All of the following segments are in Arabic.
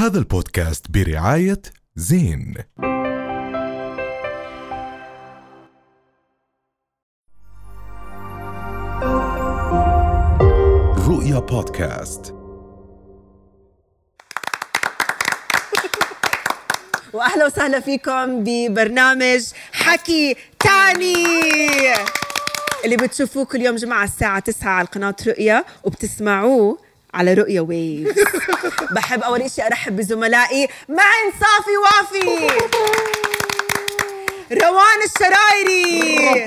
هذا البودكاست برعاية زين. رؤيا بودكاست. وأهلا وسهلا فيكم ببرنامج حكي تاني. اللي بتشوفوه كل يوم جمعة الساعة 9 على قناة رؤيا وبتسمعوه على رؤيا ويف بحب أول شيء أرحب بزملائي. معن صافي وافي. روان الشرايري.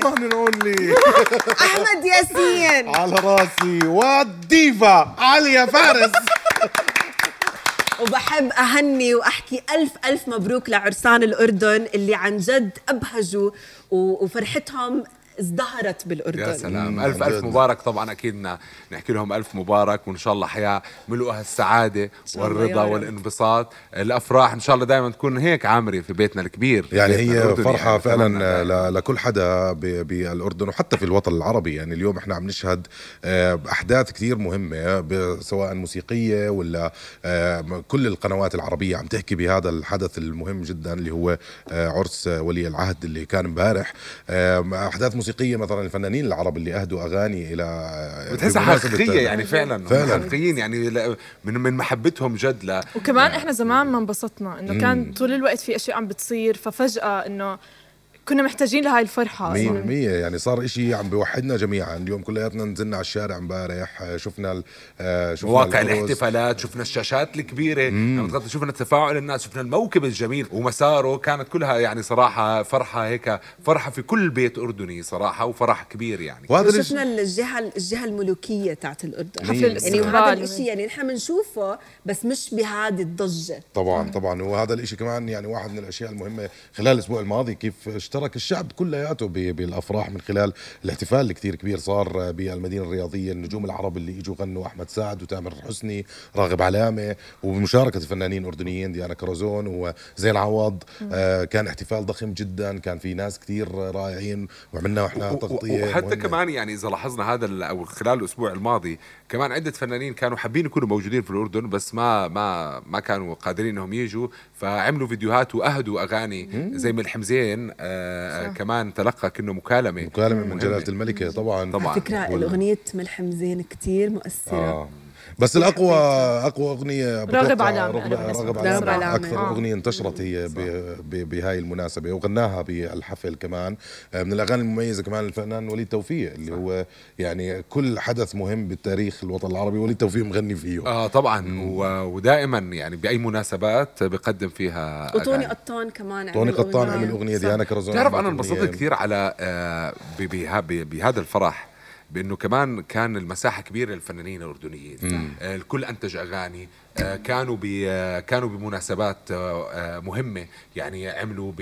أحمد ياسين. على راسي. والديفا عليا فارس. وبحب أهني وأحكي ألف ألف مبروك لعرسان الأردن اللي عن جد أبهجوا و- وفرحتهم ازدهرت بالأردن. يا سلام. ألف جد. مبارك. طبعا أكيد ن- نحكي لهم ألف مبارك وإن شاء الله حياة ملؤها الله والرضا. والانبساط. الأفراح إن شاء الله دائما تكون هيك عامرة في بيتنا الكبير في يعني بيتنا هي فرحة يعني فعلا لكل حدا ب- بالأردن وحتى في الوطن العربي. يعني اليوم إحنا عم نشهد آه، أحداث كثير مهمة ب- سواء موسيقية ولا آه، كل القنوات العربية عم تحكي بهذا الحدث المهم جدا اللي هو آه، عرس ولي العهد اللي كان امبارح. آه، أحداث موسيقية مثلا الفنانين العرب اللي أهدوا أغاني إلى آه، بتحسها حقيقية يعني فعلا فعلاً. حقيقيين يعني من من محبتهم جد ل وكمان إحنا زمان ما انبسطنا إنه كان طول الوقت في أشياء عم بتصير ففجأة إنه كنا محتاجين لهاي الفرحة مية أصلاً. بالمية. يعني صار إشي عم بيوحدنا جميعا. اليوم كلياتنا نزلنا على الشارع امبارح شفنا ال- آه، شفنا مواقع. الاحتفالات شفنا الشاشات الكبيرة. لما تغطي شفنا تفاعل الناس شفنا الموكب الجميل ومساره. كانت كلها يعني صراحة فرحة هيك فرحة في كل بيت أردني صراحة وفرح كبير يعني. وهذا شفنا الجهة الجهة الملوكية تاعت الأردن. حفل يعني. وهذا الشيء يعني نحن بنشوفه بس مش بهذه الضجة. طبعا طبعا. وهذا الإشي كمان يعني واحد من الأشياء المهمة خلال الأسبوع الماضي كيف اشترك الشعب كلياته ب- بالأفراح من خلال الاحتفال اللي كثير كبير صار بالمدينة الرياضية. النجوم العرب اللي اجوا غنوا أحمد سعد وتامر حسني راغب علامة وبمشاركه فنانين اردنيين ديانا كرزون وزين عوض. آه كان احتفال ضخم جدا كان في ناس كثير رائعين وعملنا إحنا و- تغطية وحتى مهمة. كمان يعني إذا لاحظنا هذا أو خلال الأسبوع الماضي كمان عدة فنانين كانوا حابين يكونوا موجودين في الأردن بس ما ما ما كانوا قادرين إنهم يجوا فعملوا فيديوهات وأهدوا أغاني زي ملحم زين. آه كمان تلقى كأنه مكالمة مكالمة من مهمة. جلالة الملكة طبعا طبعاً. على فكرة الأغنية ملحم زين كتير مؤثرة آه. بس الاقوى أقوى أغنية راغب أنا راغب علامة. أكثر آه. أغنية انتشرت هي ب- ب- بهاي المناسبة وغناها بالحفل كمان آه، من الأغاني المميزة كمان الفنان وليد توفيق اللي هو يعني كل حدث مهم بالتاريخ الوطن العربي وليد توفيق مغني فيه آه طبعا و- ودائما يعني بأي مناسبات بقدم فيها وطوني. قطان كمان توني عمل قطان. عمل أغنية. ديانا كرزون تعرف عملت أنا انبسطت. كثير على آه، ب- بها- ب- بهذا الفرح بأنه كمان كان المساحة كبيرة للفنانين الأردنيين. آه، الكل أنتج أغاني. آه، كانوا ب كانوا بمناسبات آه، آه، مهمة. يعني عملوا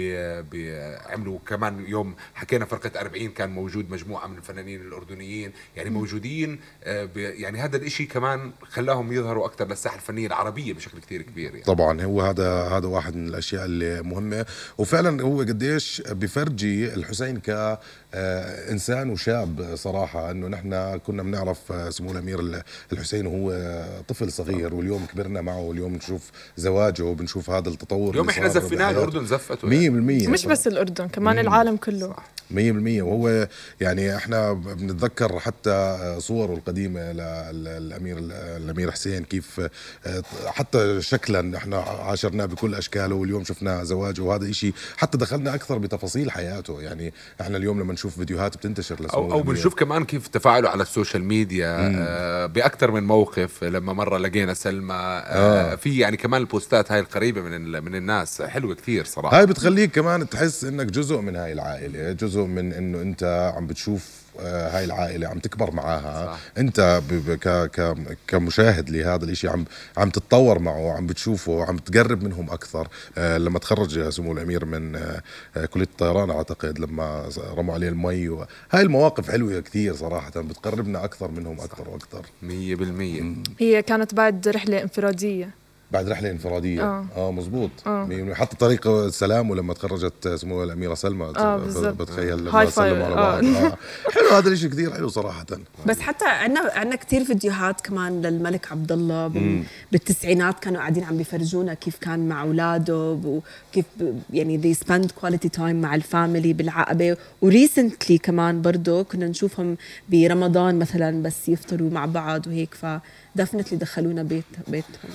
عملوا كمان يوم حكينا فرقة 40 كان موجود مجموعة من الفنانين الأردنيين. يعني موجودين آه، يعني هذا الإشي كمان خلاهم يظهروا أكثر للساحة الفنية العربية بشكل كثير كبير يعني. طبعا هو هذا هذا واحد من الأشياء اللي مهمة. وفعلا هو قديش بفرجي الحسين ك آه، إنسان وشاب صراحة. انه نحن كنا بنعرف آه، سمو الأمير الحسين وهو آه، طفل صغير آه. واليوم كبرنا معه واليوم بنشوف زواجه وبنشوف هذا التطور اليوم إحنا زفيناه الأردن زفته 100% مش بس الأردن كمان مم. العالم كله. صح. 100% وهو يعني إحنا بنتذكر حتى صوره القديمة للامير الأمير حسين كيف آه، حتى شكلا إحنا عاشرناه بكل أشكاله واليوم شفنا زواجه وهذا شيء حتى دخلنا أكثر بتفاصيل حياته. يعني إحنا اليوم لما نشوف فيديوهات بتنتشر أو أو بنشوف كمان كيف تفاعله على ال social media آه، بأكثر من موقف. لما مرة لقينا سلمى آه, آه. في يعني كمان البوستات هاي القريبة من من الناس حلوة كثير صراحة. هاي بتخليك كمان تحس إنك جزء من هاي العائلة جزء من إنه أنت عم بتشوف آه، هاي العائلة عم تكبر معاها. صح. أنت ك ك كمشاهد لهذا الإشي عم عم تتطور معه عم بتشوفه عم تقرب منهم أكثر. آه، لما تخرج سمو الأمير من آه، آه، كلية الطيران أعتقد لما رموا عليه المي و... هاي المواقف حلوة كثير صراحة بتقربنا أكثر منهم أكثر وأكثر. 100% هي كانت بعد رحلة انفرادية. بعد رحلة انفرادية آه. آه مزبوط آه. حتى طريق السلام ولما تخرجت سمو الأميرة سلمى آه،. بتخيل لما سلموا على آه. بعض آه. حلو هذا الشيء كثير حلو صراحة بس حتى عندنا عندنا كثير فيديوهات كمان للملك عبد الله بال- بالتسعينات كانوا قاعدين عم بيفرجونا كيف كان مع أولاده وكيف ب- يعني they spend quality time مع ال family بالعقبة و recently كمان برضه كنا نشوفهم برمضان مثلا بس يفطروا مع بعض وهيك ف definitely دخلونا بيت بيتهم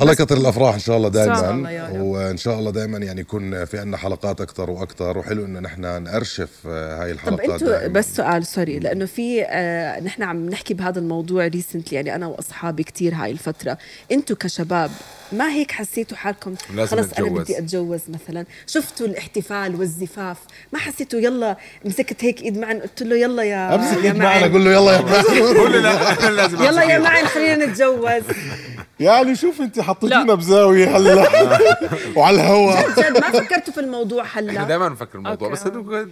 الله يكثر الأفراح إن شاء الله دائما الله يا رب. وإن شاء الله دائما يعني يكون في عندنا حلقات أكثر وأكثر. وحلو إنه نحن نارشف آه، هاي طب الحلقات أنتوا دائماً. بس سؤال sorry لأنه في آه نحن عم نحكي بهذا الموضوع recently يعني أنا وأصحابي كثير هاي الفترة. أنتوا كشباب ما هيك حسيتوا حالكم؟ خلص أنا نتجوز. بدي أتجوز مثلا. شفتوا الاحتفال والزفاف؟ ما حسيتوا يلا مسكت هيك إيد معن قلت له يلا يا أمسك معنا معن. قول له يلا يا معن. قول لي لا إحنا لازم يلا يا معن خلينا نتجوز. يعني شوف انت حطيتينا. بزاوية هلا. وعلى الهواء جد ما فكرتوا في الموضوع إحنا هلا دائما نفكر الموضوع. بس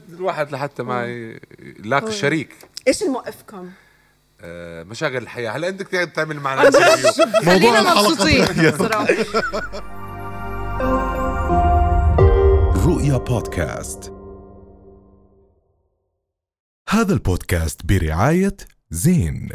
الواحد لحتى ما يلاقي شريك. إيش الموقفكم؟ آه، مشاغل الحياة. هلا انت بدك تعمل معنا خلينا الحلقة. مبسوطين. صراحة رؤيا بودكاست. هذا البودكاست برعاية زين.